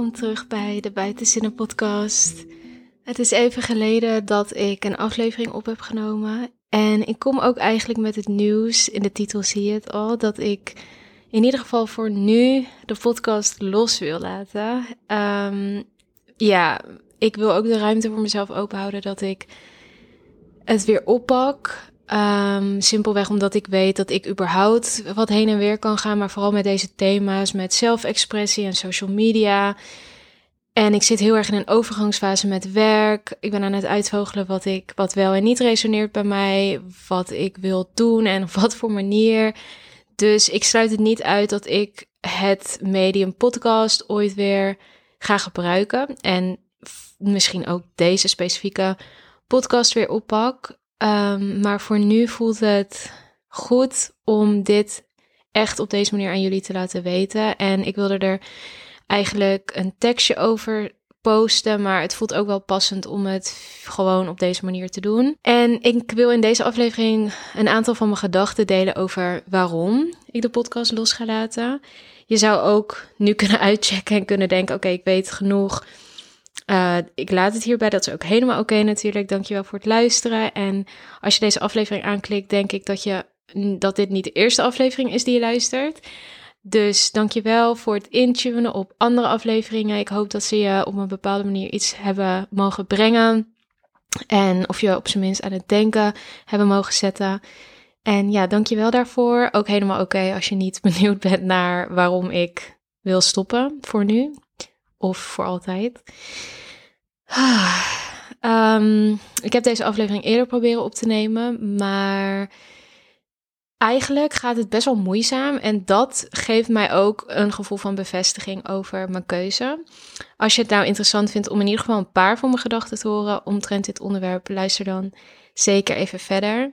welkom terug bij de Buitenzinnen podcast. Het is even geleden dat ik een aflevering op heb genomen. En ik kom ook eigenlijk met het nieuws, in de titel zie je het al, dat ik in ieder geval voor nu de podcast los wil laten. Ehm, ja, ik wil ook de ruimte voor mezelf openhouden dat ik het weer oppak. Um, simpelweg omdat ik weet dat ik überhaupt wat heen en weer kan gaan, maar vooral met deze thema's, met zelfexpressie en social media. En ik zit heel erg in een overgangsfase met werk. Ik ben aan het uitvogelen wat ik wat wel en niet resoneert bij mij, wat ik wil doen en op wat voor manier. Dus ik sluit het niet uit dat ik het medium podcast ooit weer ga gebruiken en misschien ook deze specifieke podcast weer oppak. Um, maar voor nu voelt het goed om dit echt op deze manier aan jullie te laten weten. En ik wilde er eigenlijk een tekstje over posten, maar het voelt ook wel passend om het gewoon op deze manier te doen. En ik wil in deze aflevering een aantal van mijn gedachten delen over waarom ik de podcast los ga laten. Je zou ook nu kunnen uitchecken en kunnen denken: oké, ik weet genoeg uh, ik laat het hierbij. Dat is ook helemaal oké okay, natuurlijk. Dankjewel voor het luisteren. En als je deze aflevering aanklikt, denk ik dat, je, dat dit niet de eerste aflevering is die je luistert. Dus dankjewel voor het intunen op andere afleveringen. Ik hoop dat ze je op een bepaalde manier iets hebben mogen brengen. En of je op zijn minst aan het denken hebben mogen zetten. En ja, dankjewel daarvoor. Ook helemaal oké als je niet benieuwd bent naar waarom ik wil stoppen voor nu. Of voor altijd. Um, ik heb deze aflevering eerder proberen op te nemen, maar eigenlijk gaat het best wel moeizaam. En dat geeft mij ook een gevoel van bevestiging over mijn keuze. Als je het nou interessant vindt om in ieder geval een paar van mijn gedachten te horen omtrent dit onderwerp, luister dan zeker even verder.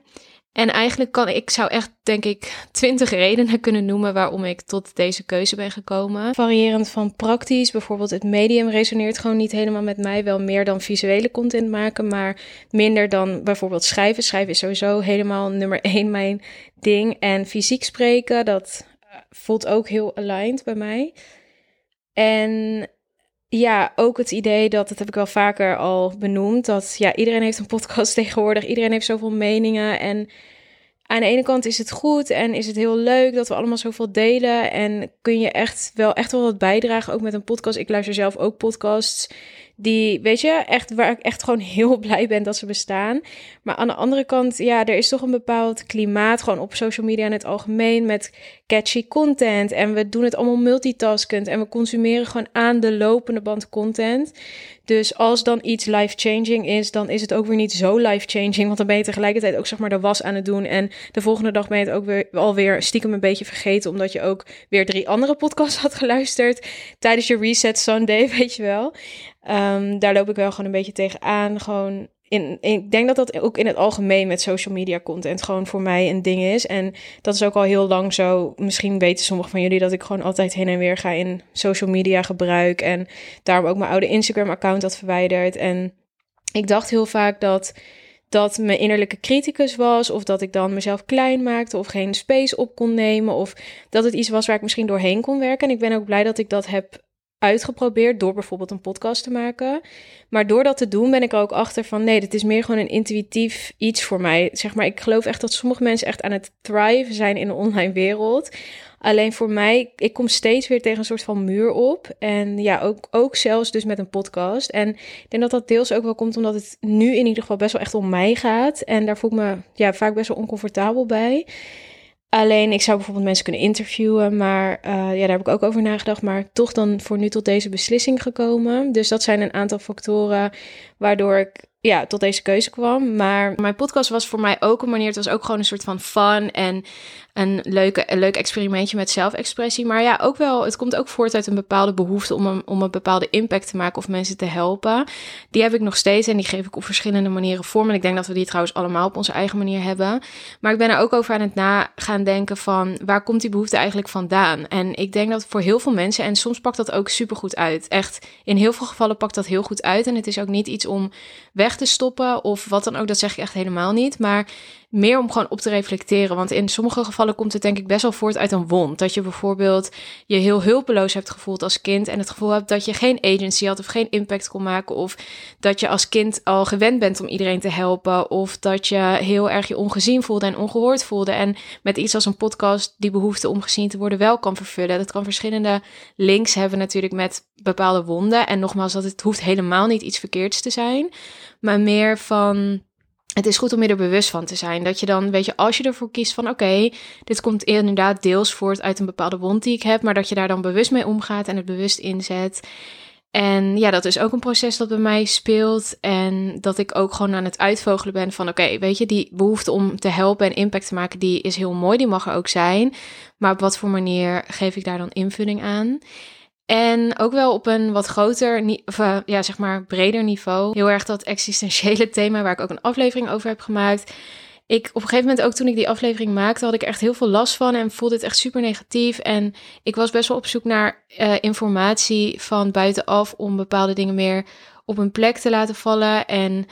En eigenlijk kan ik zou echt, denk ik, twintig redenen kunnen noemen waarom ik tot deze keuze ben gekomen. Variërend van praktisch, bijvoorbeeld het medium resoneert gewoon niet helemaal met mij. Wel meer dan visuele content maken, maar minder dan bijvoorbeeld schrijven. Schrijven is sowieso helemaal nummer één mijn ding. En fysiek spreken, dat eh, voelt ook heel aligned bij mij. En ja, ook het idee dat, dat heb ik wel vaker al benoemd, dat ja, iedereen heeft een podcast tegenwoordig, iedereen heeft zoveel meningen en aan de ene kant is het goed en is het heel leuk dat we allemaal zoveel delen en kun je echt wel echt wel wat bijdragen, ook met een podcast. Ik luister zelf ook podcasts die, weet je, echt waar ik echt gewoon heel blij ben dat ze bestaan. Maar aan de andere kant, ja, er is toch een bepaald klimaat gewoon op social media in het algemeen met catchy content. En we doen het allemaal multitaskend en we consumeren gewoon aan de lopende band content. Dus als dan iets life-changing is, dan is het ook weer niet zo life-changing. Want dan ben je tegelijkertijd ook zeg maar de was aan het doen. En de volgende dag ben je het ook weer alweer stiekem een beetje vergeten. Omdat je ook weer drie andere podcasts had geluisterd tijdens je Reset Sunday, weet je wel. Um, daar loop ik wel gewoon een beetje tegenaan. Gewoon in, ik denk dat dat ook in het algemeen met social media content gewoon voor mij een ding is. En dat is ook al heel lang zo. Misschien weten sommigen van jullie dat ik gewoon altijd heen en weer ga in social media gebruik. En daarom ook mijn oude Instagram-account had verwijderd. En ik dacht heel vaak dat dat mijn innerlijke criticus was, of dat ik dan mezelf klein maakte, of geen space op kon nemen, of dat het iets was waar ik misschien doorheen kon werken. En ik ben ook blij dat ik dat heb uitgeprobeerd door bijvoorbeeld een podcast te maken. Maar door dat te doen ben ik er ook achter van nee, dit is meer gewoon een intuïtief iets voor mij. Zeg maar, ik geloof echt dat sommige mensen echt aan het thrive zijn in de online wereld. Alleen voor mij, ik kom steeds weer tegen een soort van muur op. En ja, ook, ook zelfs dus met een podcast. En ik denk dat dat deels ook wel komt omdat het nu in ieder geval best wel echt om mij gaat. En daar voel ik me ja, vaak best wel oncomfortabel bij. Alleen, ik zou bijvoorbeeld mensen kunnen interviewen, maar uh, ja, daar heb ik ook over nagedacht. Maar toch dan voor nu tot deze beslissing gekomen. Dus dat zijn een aantal factoren waardoor ik ja, tot deze keuze kwam. Maar mijn podcast was voor mij ook een manier. Het was ook gewoon een soort van fun en een, leuke, een leuk experimentje met zelfexpressie. Maar ja, ook wel, het komt ook voort uit een bepaalde behoefte om een, om een bepaalde impact te maken of mensen te helpen. Die heb ik nog steeds en die geef ik op verschillende manieren vorm. En ik denk dat we die trouwens allemaal op onze eigen manier hebben. Maar ik ben er ook over aan het na gaan denken van waar komt die behoefte eigenlijk vandaan? En ik denk dat voor heel veel mensen, en soms pakt dat ook supergoed uit. Echt, in heel veel gevallen pakt dat heel goed uit. En het is ook niet iets om weg te stoppen of wat dan ook. Dat zeg ik echt helemaal niet. Maar meer om gewoon op te reflecteren. Want in sommige gevallen komt het denk ik best wel voort uit een wond. Dat je bijvoorbeeld je heel hulpeloos hebt gevoeld als kind en het gevoel hebt dat je geen agency had of geen impact kon maken. Of dat je als kind al gewend bent om iedereen te helpen. Of dat je heel erg je ongezien voelde en ongehoord voelde. En met iets als een podcast die behoefte om gezien te worden wel kan vervullen. Dat kan verschillende links hebben natuurlijk met bepaalde wonden. En nogmaals, dat het hoeft helemaal niet iets verkeerds te zijn. Maar meer van het is goed om je er bewust van te zijn. Dat je dan, weet je, als je ervoor kiest van oké, dit komt inderdaad deels voort uit een bepaalde wond die ik heb, maar dat je daar dan bewust mee omgaat en het bewust inzet. En ja, dat is ook een proces dat bij mij speelt. En dat ik ook gewoon aan het uitvogelen ben van oké, weet je, die behoefte om te helpen en impact te maken, die is heel mooi, die mag er ook zijn. Maar op wat voor manier geef ik daar dan invulling aan? En ook wel op een wat groter, uh, ja, zeg maar breder niveau. Heel erg dat existentiële thema waar ik ook een aflevering over heb gemaakt. Ik op een gegeven moment ook toen ik die aflevering maakte, had ik echt heel veel last van en voelde het echt super negatief. En ik was best wel op zoek naar uh, informatie van buitenaf om bepaalde dingen meer op een plek te laten vallen. En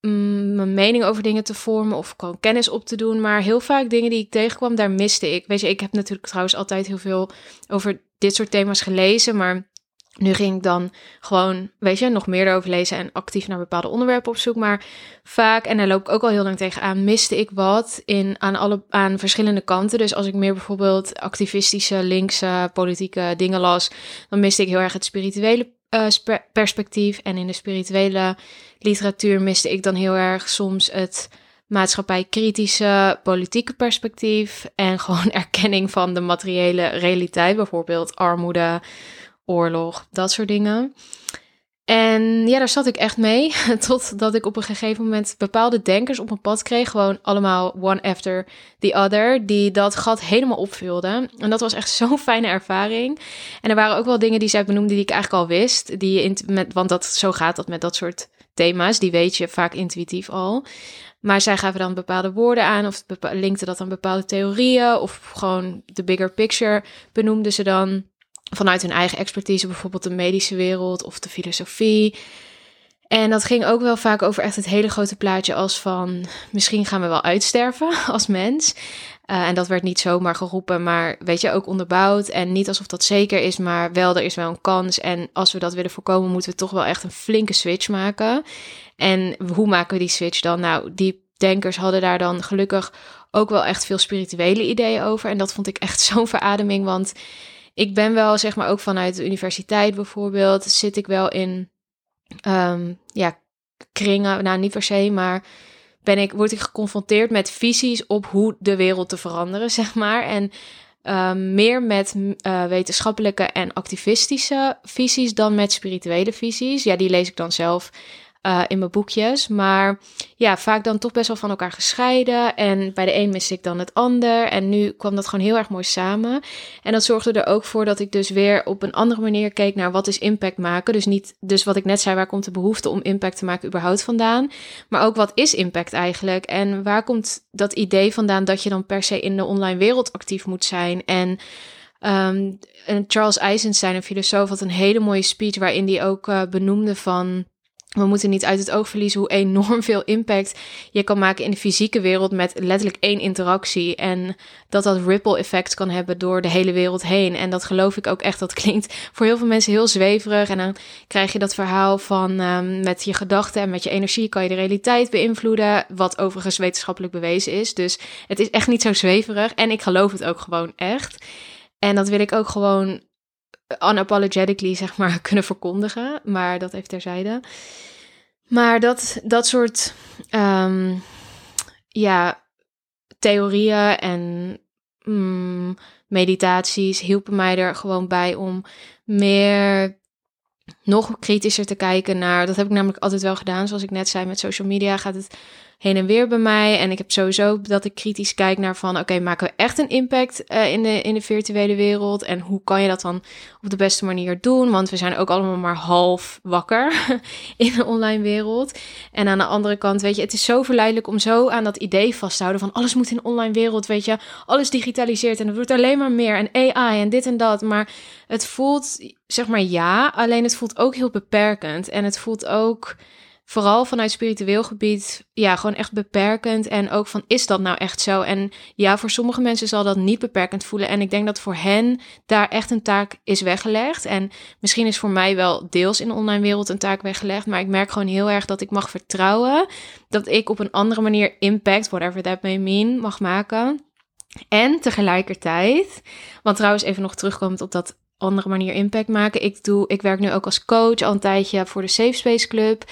mm, mijn mening over dingen te vormen of gewoon kennis op te doen. Maar heel vaak dingen die ik tegenkwam, daar miste ik. Weet je, ik heb natuurlijk trouwens altijd heel veel over dit soort thema's gelezen, maar nu ging ik dan gewoon, weet je, nog meer erover lezen en actief naar bepaalde onderwerpen op zoek. Maar vaak, en daar loop ik ook al heel lang tegenaan, miste ik wat in, aan, alle, aan verschillende kanten. Dus als ik meer bijvoorbeeld activistische, linkse, politieke dingen las, dan miste ik heel erg het spirituele uh, perspectief. En in de spirituele literatuur miste ik dan heel erg soms het maatschappij-kritische politieke perspectief en gewoon erkenning van de materiële realiteit, bijvoorbeeld armoede, oorlog, dat soort dingen. En ja, daar zat ik echt mee, totdat ik op een gegeven moment bepaalde denkers op mijn pad kreeg, gewoon allemaal one after the other, die dat gat helemaal opvulden. En dat was echt zo'n fijne ervaring. En er waren ook wel dingen die zij benoemde die ik eigenlijk al wist, die in, met, want dat, zo gaat dat met dat soort thema's, die weet je vaak intuïtief al. Maar zij gaven dan bepaalde woorden aan of linkten dat aan bepaalde theorieën of gewoon de bigger picture benoemden ze dan vanuit hun eigen expertise, bijvoorbeeld de medische wereld of de filosofie. En dat ging ook wel vaak over echt het hele grote plaatje als van misschien gaan we wel uitsterven als mens. Uh, en dat werd niet zomaar geroepen, maar weet je, ook onderbouwd. En niet alsof dat zeker is, maar wel, er is wel een kans. En als we dat willen voorkomen, moeten we toch wel echt een flinke switch maken. En hoe maken we die switch dan? Nou, die denkers hadden daar dan gelukkig ook wel echt veel spirituele ideeën over. En dat vond ik echt zo'n verademing, want ik ben wel, zeg maar, ook vanuit de universiteit bijvoorbeeld, zit ik wel in, um, ja, kringen, nou niet per se, maar ben ik, word ik geconfronteerd met visies op hoe de wereld te veranderen, zeg maar. En um, meer met uh, wetenschappelijke en activistische visies dan met spirituele visies. Ja, die lees ik dan zelf uh, in mijn boekjes. Maar ja, vaak dan toch best wel van elkaar gescheiden. En bij de een miste ik dan het ander. En nu kwam dat gewoon heel erg mooi samen. En dat zorgde er ook voor dat ik dus weer op een andere manier keek naar wat is impact maken. Dus niet, dus wat ik net zei, waar komt de behoefte om impact te maken überhaupt vandaan. Maar ook wat is impact eigenlijk? En waar komt dat idee vandaan dat je dan per se in de online wereld actief moet zijn? En um, Charles Eisenstein, een filosoof, had een hele mooie speech waarin die ook uh, benoemde van we moeten niet uit het oog verliezen hoe enorm veel impact je kan maken in de fysieke wereld met letterlijk één interactie. En dat dat ripple effect kan hebben door de hele wereld heen. En dat geloof ik ook echt. Dat klinkt voor heel veel mensen heel zweverig. En dan krijg je dat verhaal van um, met je gedachten en met je energie kan je de realiteit beïnvloeden. Wat overigens wetenschappelijk bewezen is. Dus het is echt niet zo zweverig. En ik geloof het ook gewoon echt. En dat wil ik ook gewoon unapologetically, zeg maar, kunnen verkondigen. Maar dat even terzijde. Maar dat, dat soort um, ja, theorieën en mm, meditaties hielpen mij er gewoon bij om meer nog kritischer te kijken naar. Dat heb ik namelijk altijd wel gedaan. Zoals ik net zei, met social media gaat het heen en weer bij mij. En ik heb sowieso dat ik kritisch kijk naar van... oké, maken we echt een impact uh, in, de, in de virtuele wereld? En hoe kan je dat dan op de beste manier doen? Want we zijn ook allemaal maar half wakker in de online wereld. En aan de andere kant, weet je, het is zo verleidelijk om zo aan dat idee vast te houden... van alles moet in de online wereld, weet je. Alles digitaliseert en het wordt alleen maar meer. En AI en dit en dat. Maar het voelt, zeg maar ja, alleen het voelt ook heel beperkend. En het voelt ook vooral vanuit spiritueel gebied, ja, gewoon echt beperkend. En ook van, is dat nou echt zo? En ja, voor sommige mensen zal dat niet beperkend voelen. En ik denk dat voor hen daar echt een taak is weggelegd. En misschien is voor mij wel deels in de online wereld een taak weggelegd. Maar ik merk gewoon heel erg dat ik mag vertrouwen dat ik op een andere manier impact, whatever that may mean, mag maken. En tegelijkertijd, want trouwens even nog terugkomend op dat andere manier impact maken. Ik, doe, ik werk nu ook als coach al een tijdje voor de Safe Space Club.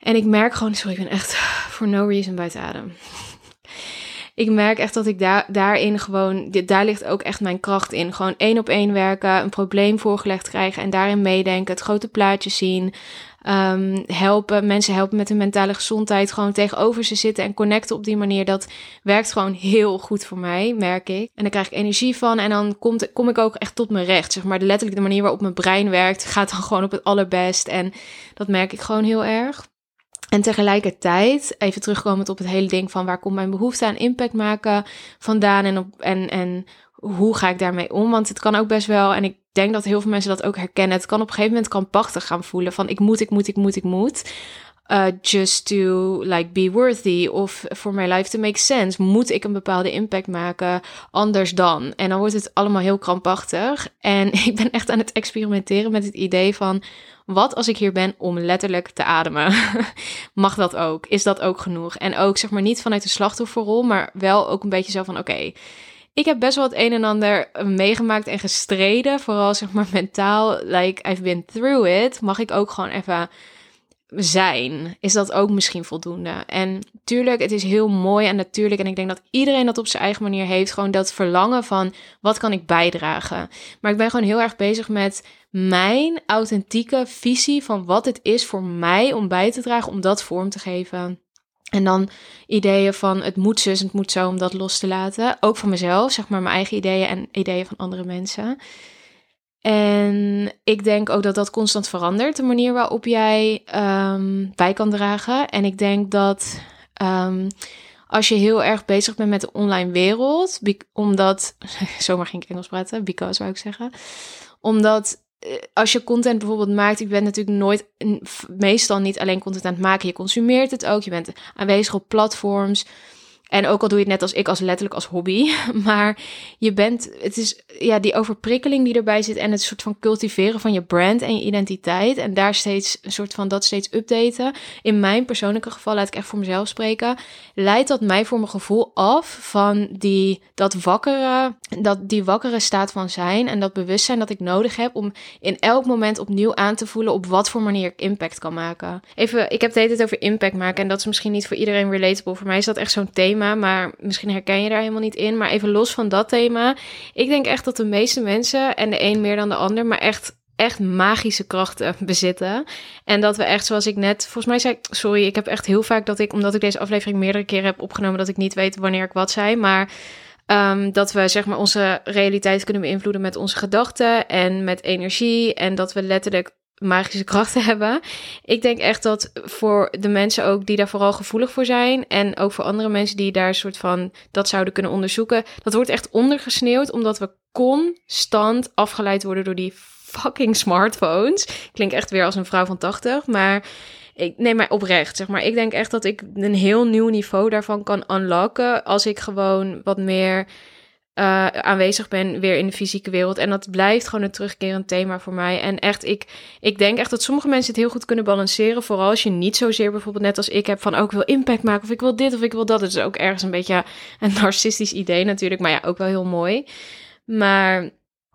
En ik merk gewoon, sorry, ik ben echt for no reason buiten adem. ik merk echt dat ik daar, daarin gewoon, daar ligt ook echt mijn kracht in. Gewoon één op één werken, een probleem voorgelegd krijgen en daarin meedenken, het grote plaatje zien. Um, helpen, mensen helpen met hun mentale gezondheid, gewoon tegenover ze zitten en connecten op die manier. Dat werkt gewoon heel goed voor mij, merk ik. En daar krijg ik energie van en dan komt, kom ik ook echt tot mijn recht. Zeg maar letterlijk de manier waarop mijn brein werkt, gaat dan gewoon op het allerbest. En dat merk ik gewoon heel erg. En tegelijkertijd, even terugkomend op het hele ding van waar komt mijn behoefte aan impact maken vandaan en, op, en, en hoe ga ik daarmee om? Want het kan ook best wel, en ik denk dat heel veel mensen dat ook herkennen, het kan op een gegeven moment krampachtig gaan voelen van ik moet, ik moet, ik moet, ik moet. Uh, just to like be worthy of for my life to make sense. Moet ik een bepaalde impact maken, anders dan? En dan wordt het allemaal heel krampachtig. En ik ben echt aan het experimenteren met het idee van wat als ik hier ben om letterlijk te ademen? Mag dat ook? Is dat ook genoeg? En ook zeg maar niet vanuit de slachtofferrol, maar wel ook een beetje zo van oké. ik heb best wel het een en ander meegemaakt en gestreden. Vooral zeg maar mentaal. Like, I've been through it. Mag ik ook gewoon even zijn? Is dat ook misschien voldoende? En tuurlijk, het is heel mooi en natuurlijk. En ik denk dat iedereen dat op zijn eigen manier heeft. Gewoon dat verlangen van wat kan ik bijdragen? Maar ik ben gewoon heel erg bezig met mijn authentieke visie van wat het is voor mij om bij te dragen, om dat vorm te geven. En dan ideeën van het moet zus, het moet zo, om dat los te laten. Ook van mezelf, zeg maar mijn eigen ideeën en ideeën van andere mensen. En ik denk ook dat dat constant verandert, de manier waarop jij um, bij kan dragen. En ik denk dat um, als je heel erg bezig bent met de online wereld, omdat, zomaar ging ik Engels praten, because zou ik zeggen, omdat eh, als je content bijvoorbeeld maakt, je bent natuurlijk nooit, meestal niet alleen content aan het maken, je consumeert het ook, je bent aanwezig op platforms. En ook al doe je het net als ik, als letterlijk als hobby. Maar je bent, het is ja, die overprikkeling die erbij zit en het soort van cultiveren van je brand en je identiteit. En daar steeds een soort van dat steeds updaten. In mijn persoonlijke geval, laat ik echt voor mezelf spreken, leidt dat mij voor mijn gevoel af van die, dat wakkere, dat, die wakkere staat van zijn en dat bewustzijn dat ik nodig heb om in elk moment opnieuw aan te voelen op wat voor manier ik impact kan maken. Even, ik heb het hele over impact maken en dat is misschien niet voor iedereen relatable. Voor mij is dat echt zo'n thema maar misschien herken je daar helemaal niet in. Maar even los van dat thema. Ik denk echt dat de meeste mensen, en de een meer dan de ander, maar echt echt magische krachten bezitten. En dat we echt, zoals ik net, volgens mij zei sorry, ik heb echt heel vaak dat ik, omdat ik deze aflevering meerdere keren heb opgenomen, dat ik niet weet wanneer ik wat zei. Maar um, dat we zeg maar onze realiteit kunnen beïnvloeden met onze gedachten en met energie. En dat we letterlijk magische krachten hebben. Ik denk echt dat voor de mensen ook die daar vooral gevoelig voor zijn en ook voor andere mensen die daar een soort van dat zouden kunnen onderzoeken, dat wordt echt ondergesneeuwd omdat we constant afgeleid worden door die fucking smartphones. Klinkt echt weer als een vrouw van 80, maar ik neem mij oprecht, zeg maar. Ik denk echt dat ik een heel nieuw niveau daarvan kan unlocken als ik gewoon wat meer uh, aanwezig ben weer in de fysieke wereld. En dat blijft gewoon een terugkerend thema voor mij. En echt, ik, ik denk echt dat sommige mensen het heel goed kunnen balanceren. Vooral als je niet zozeer bijvoorbeeld net als ik heb van... ook oh, wil impact maken of ik wil dit of ik wil dat. Het is ook ergens een beetje een narcistisch idee natuurlijk. Maar ja, ook wel heel mooi. Maar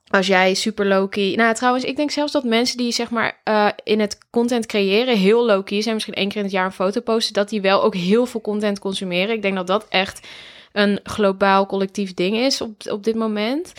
als jij super low-key... Nou, trouwens, ik denk zelfs dat mensen die zeg maar uh, in het content creëren heel low-key zijn... misschien één keer in het jaar een foto posten... dat die wel ook heel veel content consumeren. Ik denk dat dat echt een globaal collectief ding is op, op dit moment.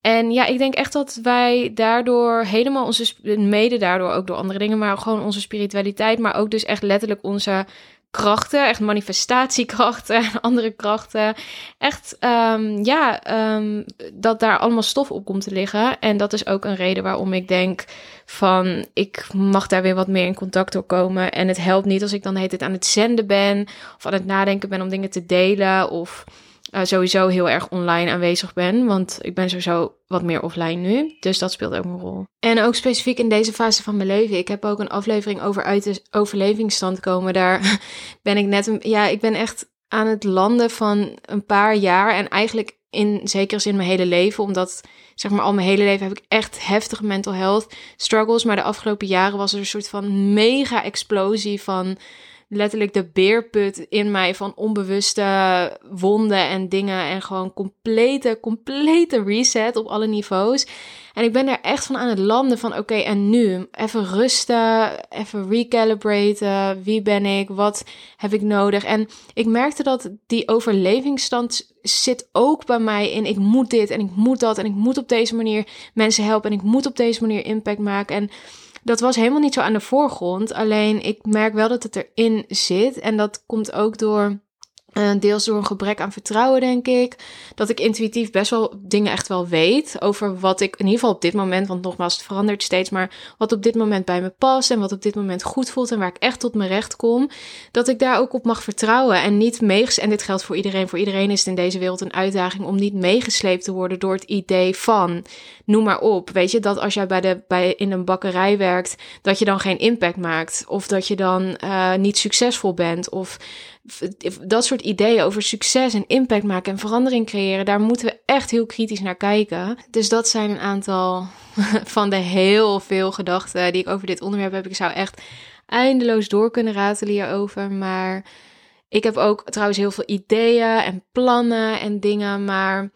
En ja, ik denk echt dat wij daardoor helemaal onze, mede daardoor ook door andere dingen, maar gewoon onze spiritualiteit, maar ook dus echt letterlijk onze krachten, echt manifestatiekrachten en andere krachten. Echt, um, ja, um, dat daar allemaal stof op komt te liggen. En dat is ook een reden waarom ik denk van, ik mag daar weer wat meer in contact door komen. En het helpt niet als ik dan heet het aan het zenden ben of aan het nadenken ben om dingen te delen of uh, sowieso heel erg online aanwezig ben. Want ik ben sowieso wat meer offline nu. Dus dat speelt ook een rol. En ook specifiek in deze fase van mijn leven. Ik heb ook een aflevering over uit de overlevingsstand komen. Daar ben ik net... Een, ja, ik ben echt aan het landen van een paar jaar. En eigenlijk in zekere zin mijn hele leven. Omdat, zeg maar, al mijn hele leven heb ik echt heftige mental health struggles. Maar de afgelopen jaren was er een soort van mega explosie van letterlijk de beerput in mij van onbewuste wonden en dingen. En gewoon complete, complete reset op alle niveaus. En ik ben daar echt van aan het landen van oké, en nu? Even rusten, even recalibraten. Wie ben ik? Wat heb ik nodig? En ik merkte dat die overlevingsstand zit ook bij mij in ik moet dit en ik moet dat en ik moet op deze manier mensen helpen en ik moet op deze manier impact maken. En dat was helemaal niet zo aan de voorgrond. Alleen ik merk wel dat het erin zit. En dat komt ook door deels door een gebrek aan vertrouwen, denk ik. Dat ik intuïtief best wel dingen echt wel weet over wat ik in ieder geval op dit moment, want nogmaals, het verandert steeds, maar wat op dit moment bij me past en wat op dit moment goed voelt en waar ik echt tot mijn recht kom, dat ik daar ook op mag vertrouwen en niet meeges. En dit geldt voor iedereen. Voor iedereen is het in deze wereld een uitdaging om niet meegesleept te worden door het idee van, noem maar op, weet je, dat als jij bij de, bij, in een bakkerij werkt, dat je dan geen impact maakt of dat je dan uh, niet succesvol bent of dat soort ideeën over succes en impact maken en verandering creëren, daar moeten we echt heel kritisch naar kijken. Dus dat zijn een aantal van de heel veel gedachten die ik over dit onderwerp heb. Ik zou echt eindeloos door kunnen ratelen hierover, maar ik heb ook trouwens heel veel ideeën en plannen en dingen, maar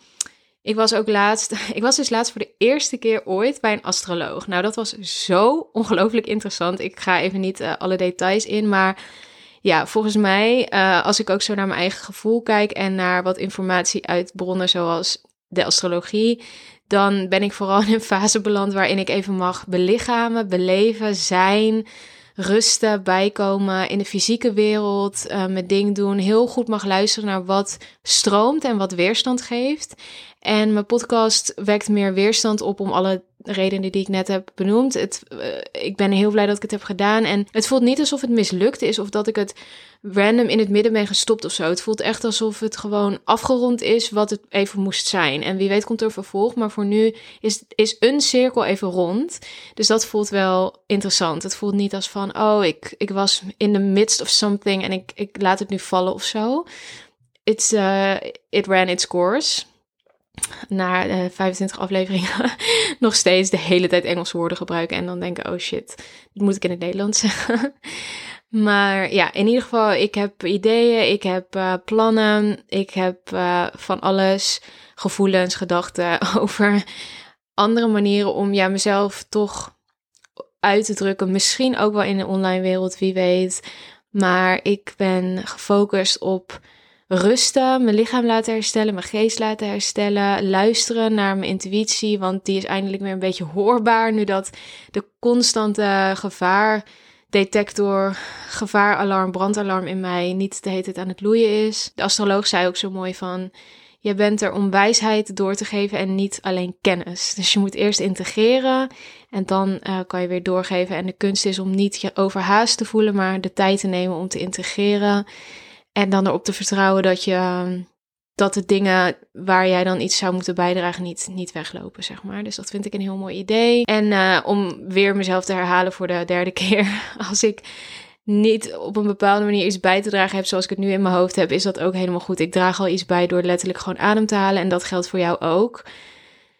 ik was ook laatst, ik was dus laatst voor de eerste keer ooit bij een astroloog. Nou, dat was zo ongelooflijk interessant. Ik ga even niet uh, alle details in, maar ja, volgens mij, uh, als ik ook zo naar mijn eigen gevoel kijk en naar wat informatie uit bronnen zoals de astrologie, dan ben ik vooral in een fase beland waarin ik even mag belichamen, beleven, zijn, rusten, bijkomen in de fysieke wereld, uh, mijn ding doen, heel goed mag luisteren naar wat stroomt en wat weerstand geeft. En mijn podcast wekt meer weerstand op om alle redenen die ik net heb benoemd. Het, uh, ik ben heel blij dat ik het heb gedaan. En het voelt niet alsof het mislukt is of dat ik het random in het midden ben gestopt of zo. Het voelt echt alsof het gewoon afgerond is wat het even moest zijn. En wie weet komt er vervolg. Maar voor nu is, is een cirkel even rond. Dus dat voelt wel interessant. Het voelt niet als van, oh, ik, ik was in the midst of something en ik, ik laat het nu vallen of zo. It's, uh, it ran its course na uh, 25 afleveringen nog steeds de hele tijd Engelse woorden gebruiken en dan denken, oh shit, dit moet ik in het Nederlands zeggen. maar ja, in ieder geval, ik heb ideeën, ik heb uh, plannen, ik heb uh, van alles, gevoelens, gedachten over andere manieren om ja, mezelf toch uit te drukken. Misschien ook wel in de online wereld, wie weet. Maar ik ben gefocust op rusten, mijn lichaam laten herstellen, mijn geest laten herstellen, luisteren naar mijn intuïtie, want die is eindelijk weer een beetje hoorbaar nu dat de constante gevaardetector, gevaaralarm, brandalarm in mij niet de hele tijd aan het loeien is. De astroloog zei ook zo mooi van, je bent er om wijsheid door te geven en niet alleen kennis. Dus je moet eerst integreren en dan uh, kan je weer doorgeven. En de kunst is om niet je overhaast te voelen, maar de tijd te nemen om te integreren. En dan erop te vertrouwen dat je ehm, dat de dingen waar jij dan iets zou moeten bijdragen niet, niet weglopen, zeg maar. Dus dat vind ik een heel mooi idee. En uh, om weer mezelf te herhalen voor de derde keer, als ik niet op een bepaalde manier iets bij te dragen heb zoals ik het nu in mijn hoofd heb, is dat ook helemaal goed. Ik draag al iets bij door letterlijk gewoon adem te halen en dat geldt voor jou ook.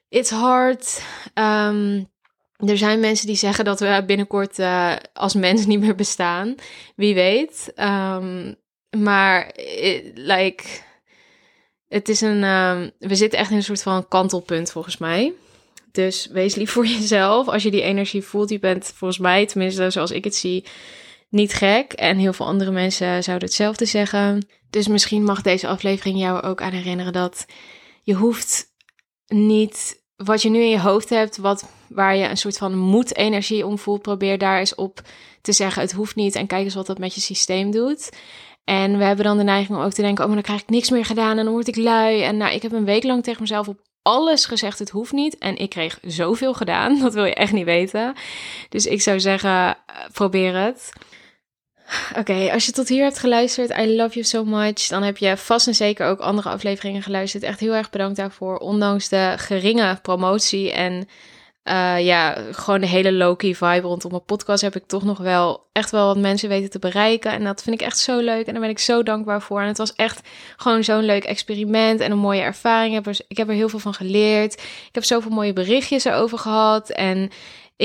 It's hard. Um, er zijn mensen die zeggen dat we binnenkort uh, als mens niet meer bestaan. Wie weet. Um, maar, eh, like, het is een. Um, we zitten echt in een soort van kantelpunt volgens mij. Dus wees lief voor jezelf. Als je die energie voelt, je bent volgens mij, tenminste zoals ik het zie, niet gek. En heel veel andere mensen zouden hetzelfde zeggen. Dus misschien mag deze aflevering jou ook aan herinneren dat je hoeft niet wat je nu in je hoofd hebt, wat, waar je een soort van moed-energie om voelt, probeer daar eens op te zeggen: het hoeft niet. En kijk eens wat dat met je systeem doet. En we hebben dan de neiging om ook te denken: oh, maar dan krijg ik niks meer gedaan en dan word ik lui. En nou, ik heb een week lang tegen mezelf op alles gezegd: het hoeft niet. En ik kreeg zoveel gedaan, dat wil je echt niet weten. Dus ik zou zeggen: probeer het. Oké, als je tot hier hebt geluisterd, I love you so much. Dan heb je vast en zeker ook andere afleveringen geluisterd. Echt heel erg bedankt daarvoor. Ondanks de geringe promotie en uh, ja, gewoon de hele low-key vibe rondom mijn podcast heb ik toch nog wel echt wel wat mensen weten te bereiken. En dat vind ik echt zo leuk en daar ben ik zo dankbaar voor. En het was echt gewoon zo'n leuk experiment en een mooie ervaring. Ik heb, er, ik heb er heel veel van geleerd. Ik heb zoveel mooie berichtjes erover gehad en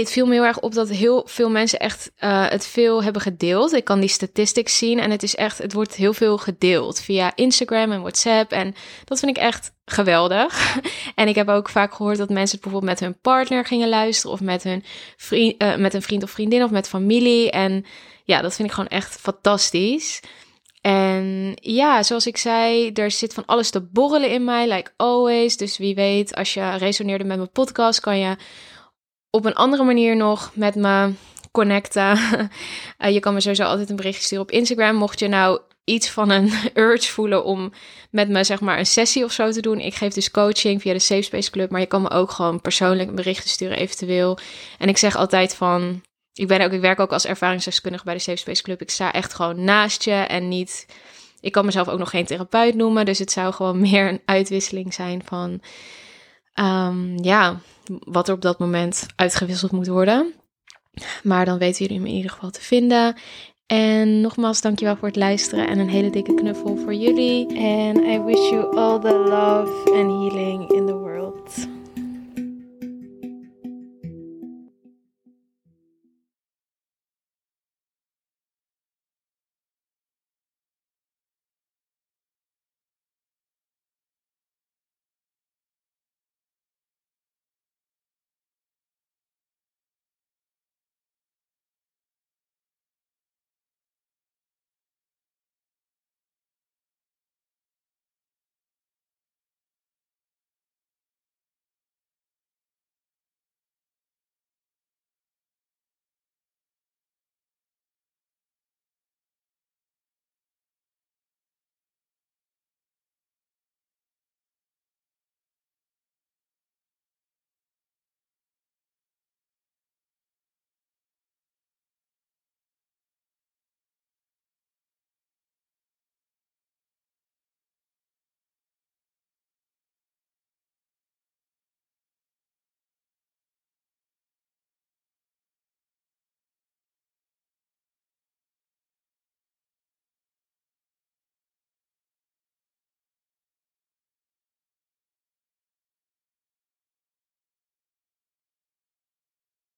het viel me heel erg op dat heel veel mensen echt uh, het veel hebben gedeeld. Ik kan die statistics zien en het is echt, het wordt heel veel gedeeld via Instagram en WhatsApp. En dat vind ik echt geweldig. en ik heb ook vaak gehoord dat mensen het bijvoorbeeld met hun partner gingen luisteren of met hun vriend, uh, met een vriend of vriendin of met familie. En ja, dat vind ik gewoon echt fantastisch. En ja, zoals ik zei, er zit van alles te borrelen in mij, like always. Dus wie weet, als je resoneerde met mijn podcast, kan je op een andere manier nog met me connecten. Uh, je kan me sowieso altijd een berichtje sturen op Instagram. Mocht je nou iets van een urge voelen om met me zeg maar een sessie of zo te doen. Ik geef dus coaching via de Safe Space Club, maar je kan me ook gewoon persoonlijk een berichtje sturen eventueel. En ik zeg altijd van, ik ben ook, ik werk ook als ervaringsdeskundige bij de Safe Space Club. Ik sta echt gewoon naast je en niet. Ik kan mezelf ook nog geen therapeut noemen, dus het zou gewoon meer een uitwisseling zijn van, um, ja, wat er op dat moment uitgewisseld moet worden. Maar dan weten jullie hem in ieder geval te vinden. En nogmaals, dankjewel voor het luisteren en een hele dikke knuffel voor jullie. En I wish you all the love and healing in the world.